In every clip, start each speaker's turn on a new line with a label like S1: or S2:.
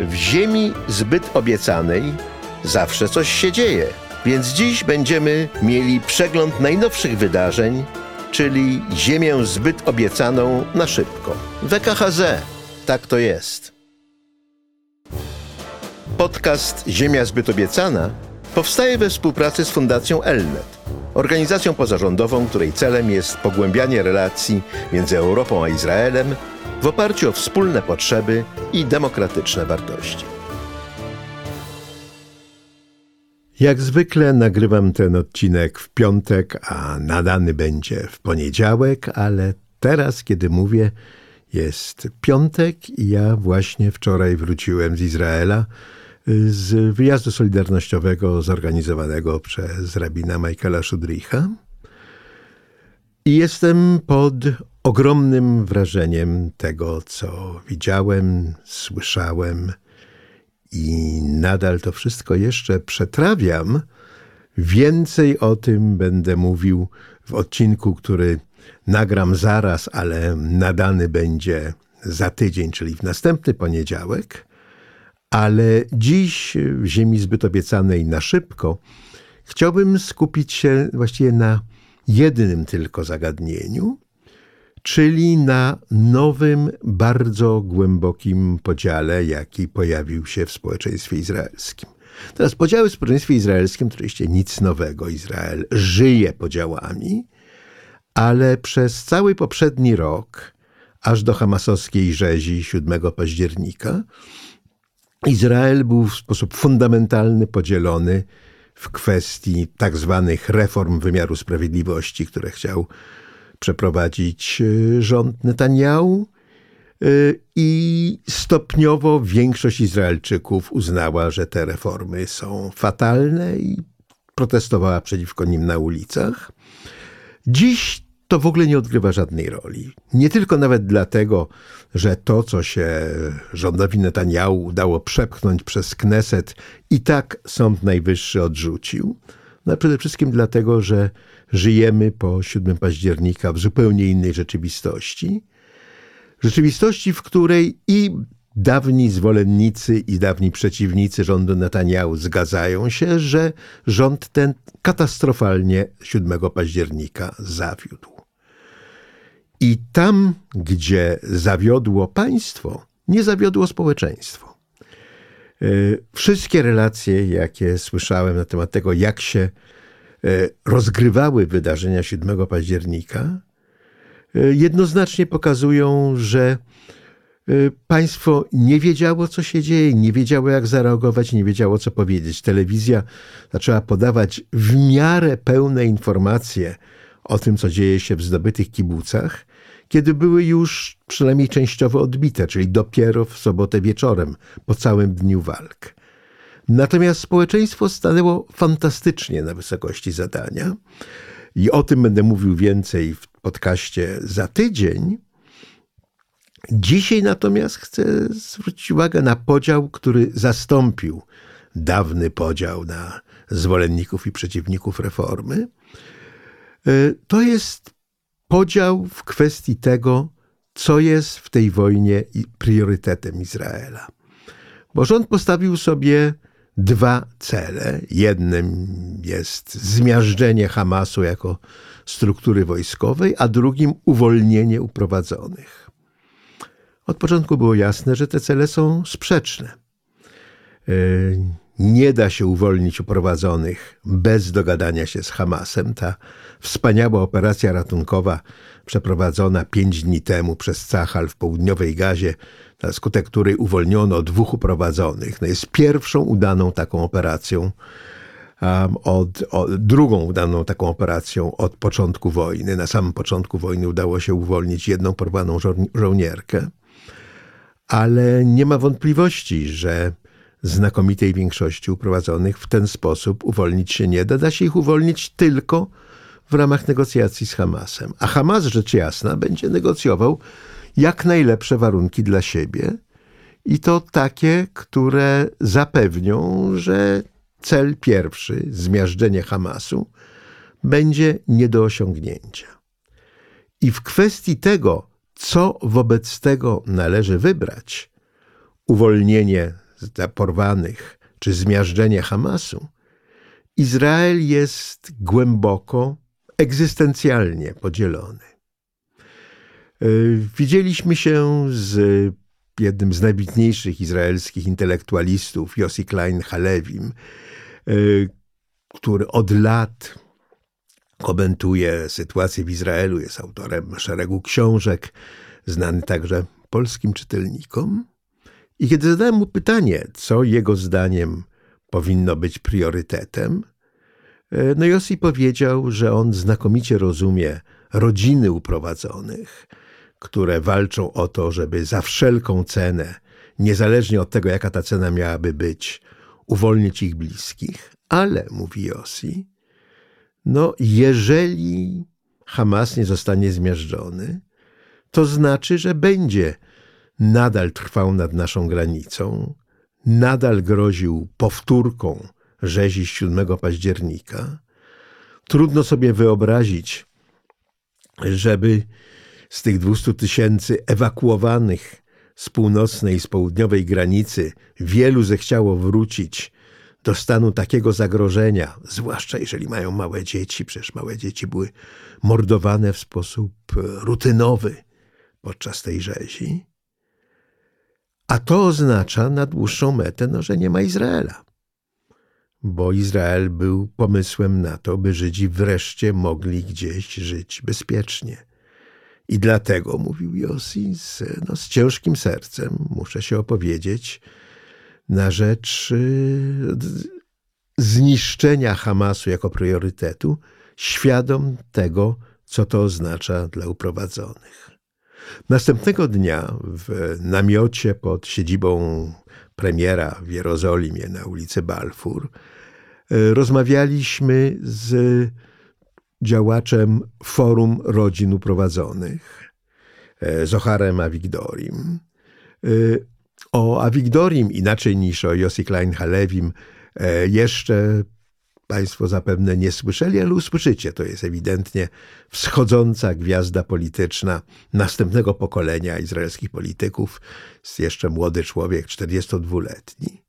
S1: W ziemi zbyt obiecanej zawsze coś się dzieje, więc dziś będziemy mieli przegląd najnowszych wydarzeń, czyli ziemię zbyt obiecaną na szybko. WKHZ, tak to jest. Podcast Ziemia zbyt obiecana powstaje we współpracy z Fundacją Elnet, organizacją pozarządową, której celem jest pogłębianie relacji między Europą a Izraelem w oparciu o wspólne potrzeby i demokratyczne wartości. Jak zwykle nagrywam ten odcinek w piątek, a nadany będzie w poniedziałek, ale teraz, kiedy mówię, jest piątek i ja właśnie wczoraj wróciłem z Izraela z wyjazdu solidarnościowego zorganizowanego przez rabina Michaela Szudricha. I jestem pod ogromnym wrażeniem tego, co widziałem, słyszałem i nadal to wszystko jeszcze przetrawiam. Więcej o tym będę mówił w odcinku, który nagram zaraz, ale nadany będzie za tydzień, czyli w następny poniedziałek. Ale dziś w Ziemi zbyt obiecanej na szybko chciałbym skupić się właściwie na jednym tylko zagadnieniu, czyli na nowym, bardzo głębokim podziale, jaki pojawił się w społeczeństwie izraelskim. Teraz podziały w społeczeństwie izraelskim to oczywiście nic nowego. Izrael żyje podziałami, ale przez cały poprzedni rok, aż do hamasowskiej rzezi 7 października, Izrael był w sposób fundamentalny podzielony w kwestii tak zwanych reform wymiaru sprawiedliwości, które chciał przeprowadzić e, rząd Netanyahu. E, I stopniowo większość Izraelczyków uznała, że te reformy są fatalne i protestowała przeciwko nim na ulicach. Dziś to w ogóle nie odgrywa żadnej roli. Nie tylko nawet dlatego, że to, co się rządowi Netanyahu udało przepchnąć przez Kneset, i tak Sąd Najwyższy odrzucił, no przede wszystkim dlatego, że żyjemy po 7 października w zupełnie innej rzeczywistości. Rzeczywistości, w której i dawni zwolennicy i dawni przeciwnicy rządu Netanyahu zgadzają się, że rząd ten katastrofalnie 7 października zawiódł. I tam, gdzie zawiodło państwo, nie zawiodło społeczeństwo. E, wszystkie relacje, jakie słyszałem na temat tego, jak się e, rozgrywały wydarzenia 7 października, e, jednoznacznie pokazują, że państwo nie wiedziało, co się dzieje, nie wiedziało, jak zareagować, nie wiedziało, co powiedzieć. Telewizja zaczęła podawać w miarę pełne informacje o tym, co dzieje się w zdobytych kibucach, kiedy były już przynajmniej częściowo odbite, czyli dopiero w sobotę wieczorem, po całym dniu walk. Natomiast społeczeństwo stanęło fantastycznie na wysokości zadania i o tym będę mówił więcej w podcaście za tydzień. Dzisiaj natomiast chcę zwrócić uwagę na podział, który zastąpił dawny podział na zwolenników i przeciwników reformy. E, to jest podział w kwestii tego, co jest w tej wojnie priorytetem Izraela. Bo rząd postawił sobie dwa cele. Jednym jest zmiażdżenie Hamasu jako struktury wojskowej, a drugim uwolnienie uprowadzonych. Od początku było jasne, że te cele są sprzeczne. Nie da się uwolnić uprowadzonych bez dogadania się z Hamasem. Ta wspaniała operacja ratunkowa przeprowadzona pięć dni temu przez Cachal w południowej Gazie, na skutek której uwolniono dwóch uprowadzonych, no jest pierwszą udaną taką operacją um, od, drugą udaną taką operacją od początku wojny. Na samym początku wojny udało się uwolnić jedną porwaną żo żołnierkę, ale nie ma wątpliwości, że znakomitej większości uprowadzonych w ten sposób uwolnić się nie da. Da się ich uwolnić tylko w ramach negocjacji z Hamasem. A Hamas, rzecz jasna, będzie negocjował jak najlepsze warunki dla siebie i to takie, które zapewnią, że cel pierwszy, zmiażdżenie Hamasu, będzie nie do osiągnięcia. I w kwestii tego, co wobec tego należy wybrać, uwolnienie porwanych czy zmiażdżenie Hamasu, Izrael jest głęboko, egzystencjalnie podzielony. E, widzieliśmy się z jednym z najwybitniejszych izraelskich intelektualistów, Yossi Klein Halevim, e, który od lat komentuje sytuację w Izraelu, jest autorem szeregu książek, znany także polskim czytelnikom. I kiedy zadałem mu pytanie, co jego zdaniem powinno być priorytetem, e, no Yossi powiedział, że on znakomicie rozumie rodziny uprowadzonych, które walczą o to, żeby za wszelką cenę, niezależnie od tego, jaka ta cena miałaby być, uwolnić ich bliskich. Ale, mówi Yossi, no jeżeli Hamas nie zostanie zmiażdżony, to znaczy, że będzie nadal trwał nad naszą granicą, nadal groził powtórką rzezi 7 października. Trudno sobie wyobrazić, żeby z tych 200 tysięcy ewakuowanych z północnej i z południowej granicy wielu zechciało wrócić do stanu takiego zagrożenia, zwłaszcza jeżeli mają małe dzieci, przecież małe dzieci były mordowane w sposób rutynowy podczas tej rzezi. A to oznacza na dłuższą metę, no, że nie ma Izraela. Bo Izrael był pomysłem na to, by Żydzi wreszcie mogli gdzieś żyć bezpiecznie. I dlatego, mówił Josi, z, no, z ciężkim sercem muszę się opowiedzieć na rzecz y, zniszczenia Hamasu jako priorytetu, świadom tego, co to oznacza dla uprowadzonych. Następnego dnia w namiocie pod siedzibą premiera w Jerozolimie na ulicy Balfour e, rozmawialiśmy z działaczem Forum Rodzin Uprowadzonych, e, Zocharem Avigdorim. E, o Avigdorim, inaczej niż o Yossi Klein Halewim, jeszcze Państwo zapewne nie słyszeli, ale usłyszycie. To jest ewidentnie wschodząca gwiazda polityczna następnego pokolenia izraelskich polityków. Jest jeszcze młody człowiek, 42-letni.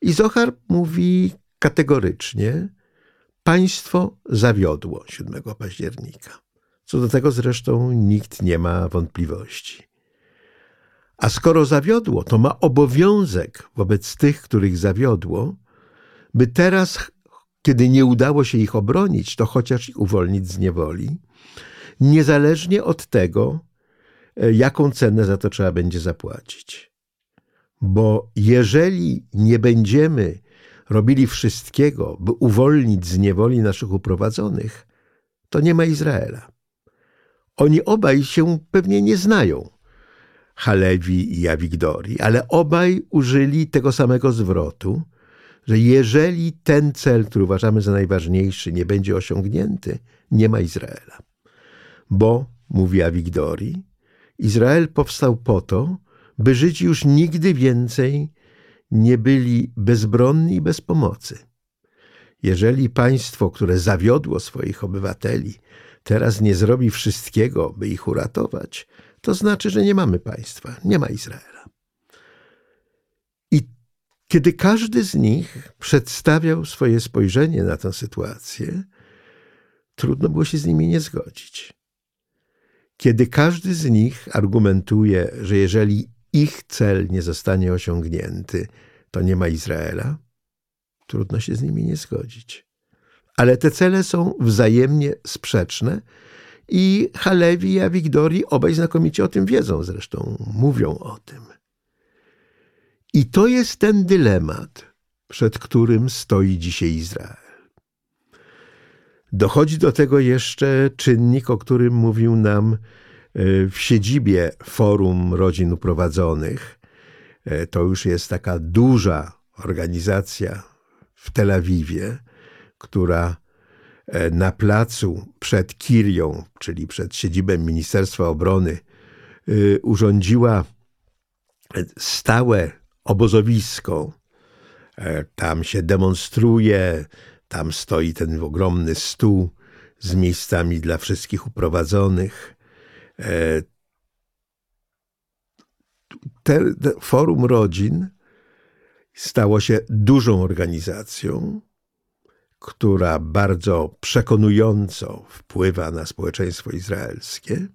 S1: I Zohar mówi kategorycznie, państwo zawiodło 7 października. Co do tego zresztą nikt nie ma wątpliwości. A skoro zawiodło, to ma obowiązek wobec tych, których zawiodło, by teraz kiedy nie udało się ich obronić, to chociaż ich uwolnić z niewoli, niezależnie od tego, e, jaką cenę za to trzeba będzie zapłacić. Bo jeżeli nie będziemy robili wszystkiego, by uwolnić z niewoli naszych uprowadzonych, to nie ma Izraela. Oni obaj się pewnie nie znają, Halewi i Awigdori, ale obaj użyli tego samego zwrotu – że jeżeli ten cel, który uważamy za najważniejszy, nie będzie osiągnięty, nie ma Izraela. Bo, mówi Awigdori, Izrael powstał po to, by żyć już nigdy więcej nie byli bezbronni i bez pomocy. Jeżeli państwo, które zawiodło swoich obywateli, teraz nie zrobi wszystkiego, by ich uratować, to znaczy, że nie mamy państwa, nie ma Izraela. Kiedy każdy z nich przedstawiał swoje spojrzenie na tę sytuację, trudno było się z nimi nie zgodzić. Kiedy każdy z nich argumentuje, że jeżeli ich cel nie zostanie osiągnięty, to nie ma Izraela, trudno się z nimi nie zgodzić. Ale te cele są wzajemnie sprzeczne i Halewi i Awigdori obaj znakomicie o tym wiedzą, zresztą mówią o tym. I to jest ten dylemat, przed którym stoi dzisiaj Izrael. Dochodzi do tego jeszcze czynnik, o którym mówił nam e, w siedzibie Forum Rodzin Uprowadzonych. E, to już jest taka duża organizacja w Tel Awiwie, która e, na placu przed Kirią, czyli przed siedzibem Ministerstwa Obrony, urządziła stałe obozowisko. E, tam się demonstruje, tam stoi ten ogromny stół z miejscami dla wszystkich uprowadzonych. E, te, te forum rodzin stało się dużą organizacją, która bardzo przekonująco wpływa na społeczeństwo izraelskie.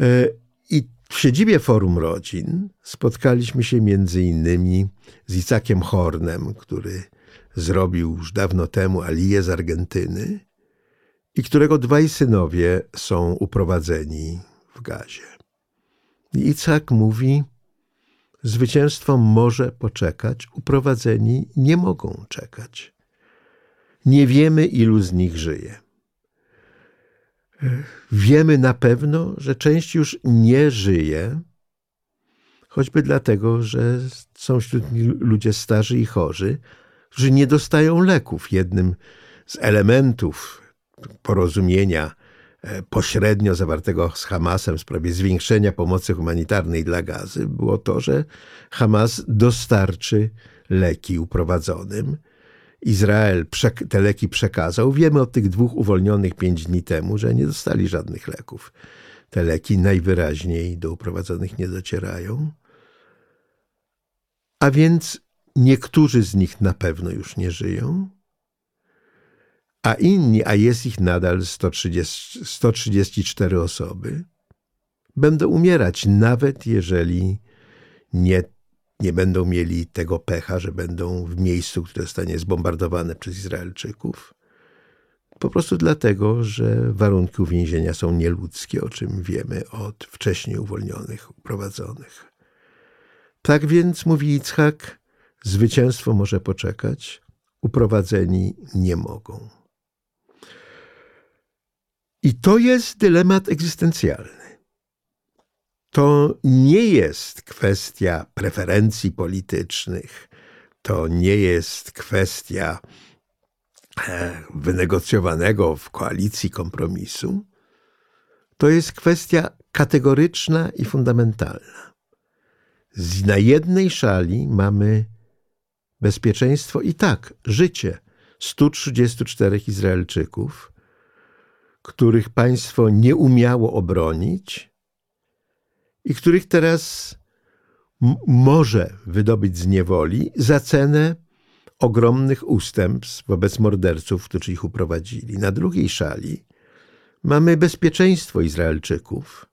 S1: E, I w siedzibie Forum Rodzin spotkaliśmy się między innymi z Icakiem Hornem, który zrobił już dawno temu Aliję z Argentyny i którego dwaj synowie są uprowadzeni w gazie. Icak mówi, zwycięstwo może poczekać, uprowadzeni nie mogą czekać. Nie wiemy, ilu z nich żyje. Wiemy na pewno, że część już nie żyje, choćby dlatego, że są wśród nich ludzie starzy i chorzy, którzy nie dostają leków. Jednym z elementów porozumienia e, pośrednio zawartego z Hamasem w sprawie zwiększenia pomocy humanitarnej dla gazy było to, że Hamas dostarczy leki uprowadzonym Izrael te leki przekazał. Wiemy od tych dwóch uwolnionych pięć dni temu, że nie dostali żadnych leków. Te leki najwyraźniej do uprowadzonych nie docierają. A więc niektórzy z nich na pewno już nie żyją, a inni, a jest ich nadal 130, 134 osoby, będą umierać, nawet jeżeli nie nie będą mieli tego pecha, że będą w miejscu, które zostanie zbombardowane przez Izraelczyków. Po prostu dlatego, że warunki uwięzienia są nieludzkie, o czym wiemy od wcześniej uwolnionych, uprowadzonych. Tak więc, mówi Itzhak, zwycięstwo może poczekać, uprowadzeni nie mogą. I to jest dylemat egzystencjalny to nie jest kwestia preferencji politycznych, to nie jest kwestia e, wynegocjowanego w koalicji kompromisu. To jest kwestia kategoryczna i fundamentalna. Na jednej szali mamy bezpieczeństwo i tak, życie 134 Izraelczyków, których państwo nie umiało obronić, i których teraz może wydobyć z niewoli za cenę ogromnych ustępstw wobec morderców, którzy ich uprowadzili. Na drugiej szali mamy bezpieczeństwo Izraelczyków,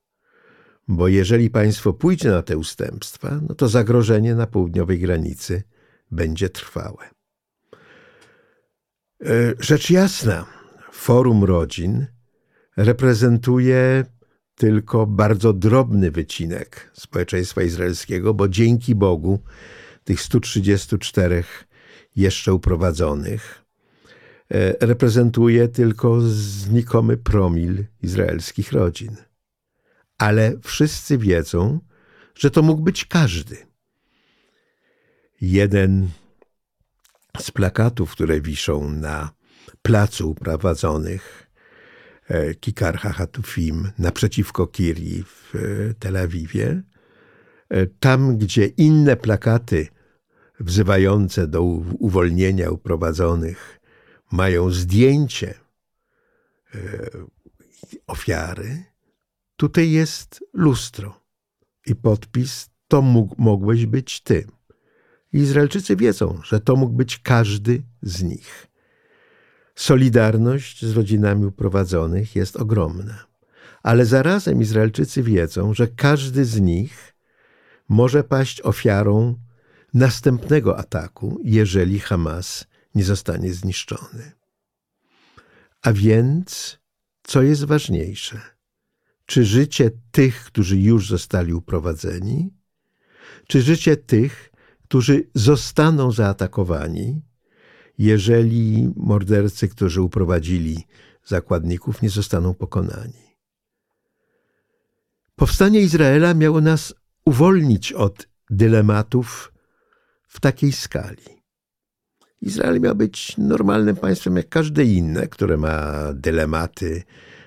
S1: bo jeżeli państwo pójdzie na te ustępstwa, no to zagrożenie na południowej granicy będzie trwałe. E, rzecz jasna, Forum Rodzin reprezentuje tylko bardzo drobny wycinek społeczeństwa izraelskiego, bo dzięki Bogu tych 134 jeszcze uprowadzonych e, reprezentuje tylko znikomy promil izraelskich rodzin. Ale wszyscy wiedzą, że to mógł być każdy. Jeden z plakatów, które wiszą na placu uprowadzonych, Kikar Hatufim naprzeciwko Kiri w e, Tel Awiwie. E, tam, gdzie inne plakaty wzywające do uwolnienia uprowadzonych mają zdjęcie ofiary, tutaj jest lustro i podpis to mógł, mogłeś być ty. Izraelczycy wiedzą, że to mógł być każdy z nich. Solidarność z rodzinami uprowadzonych jest ogromna. Ale zarazem Izraelczycy wiedzą, że każdy z nich może paść ofiarą następnego ataku, jeżeli Hamas nie zostanie zniszczony. A więc, co jest ważniejsze? Czy życie tych, którzy już zostali uprowadzeni, czy życie tych, którzy zostaną zaatakowani jeżeli mordercy, którzy uprowadzili zakładników, nie zostaną pokonani. Powstanie Izraela miało nas uwolnić od dylematów w takiej skali. Izrael miał być normalnym państwem jak każde inne, które ma dylematy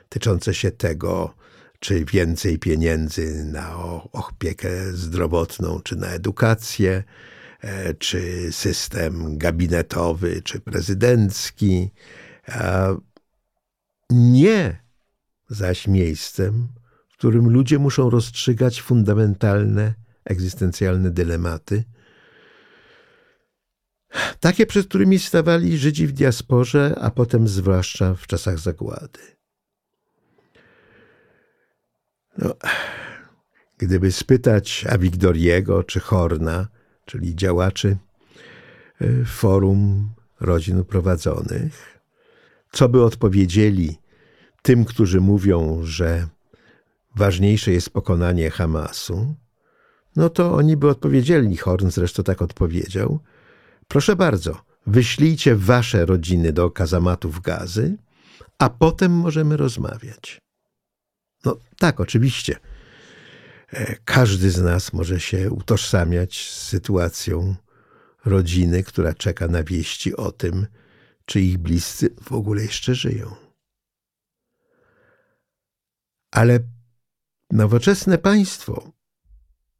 S1: tyczące się tego, czy więcej pieniędzy na opiekę zdrowotną, czy na edukację, czy system gabinetowy, czy prezydencki. Nie zaś miejscem, w którym ludzie muszą rozstrzygać fundamentalne, egzystencjalne dylematy, takie, przed którymi stawali Żydzi w diasporze, a potem zwłaszcza w czasach zagłady. No, gdyby spytać Awigdoriego czy Horna, czyli działaczy e, Forum Rodzin Uprowadzonych, co by odpowiedzieli tym, którzy mówią, że ważniejsze jest pokonanie Hamasu, no to oni by odpowiedzieli, Horn zresztą tak odpowiedział, proszę bardzo, wyślijcie wasze rodziny do kazamatów gazy, a potem możemy rozmawiać. No tak, oczywiście. E, każdy z nas może się utożsamiać z sytuacją rodziny, która czeka na wieści o tym, czy ich bliscy w ogóle jeszcze żyją. Ale nowoczesne państwo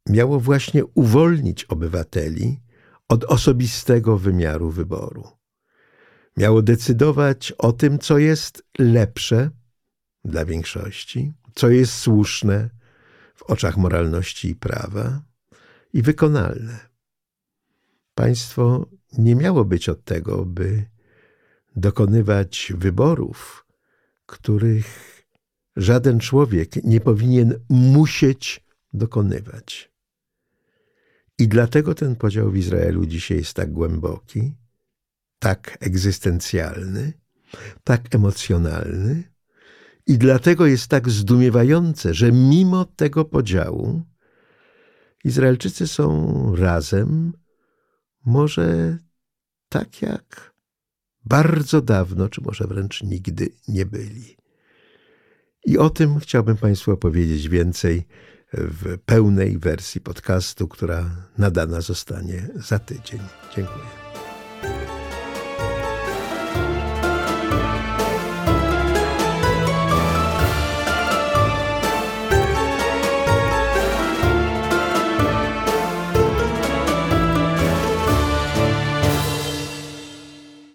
S1: miało właśnie uwolnić obywateli od osobistego wymiaru wyboru. Miało decydować o tym, co jest lepsze dla większości, co jest słuszne w oczach moralności i prawa i wykonalne. Państwo nie miało być od tego, by dokonywać wyborów, których żaden człowiek nie powinien musieć dokonywać. I dlatego ten podział w Izraelu dzisiaj jest tak głęboki, tak egzystencjalny, tak emocjonalny, i dlatego jest tak zdumiewające, że mimo tego podziału Izraelczycy są razem, może tak jak bardzo dawno, czy może wręcz nigdy nie byli. I o tym chciałbym Państwu opowiedzieć więcej w pełnej wersji podcastu, która nadana zostanie za tydzień. Dziękuję.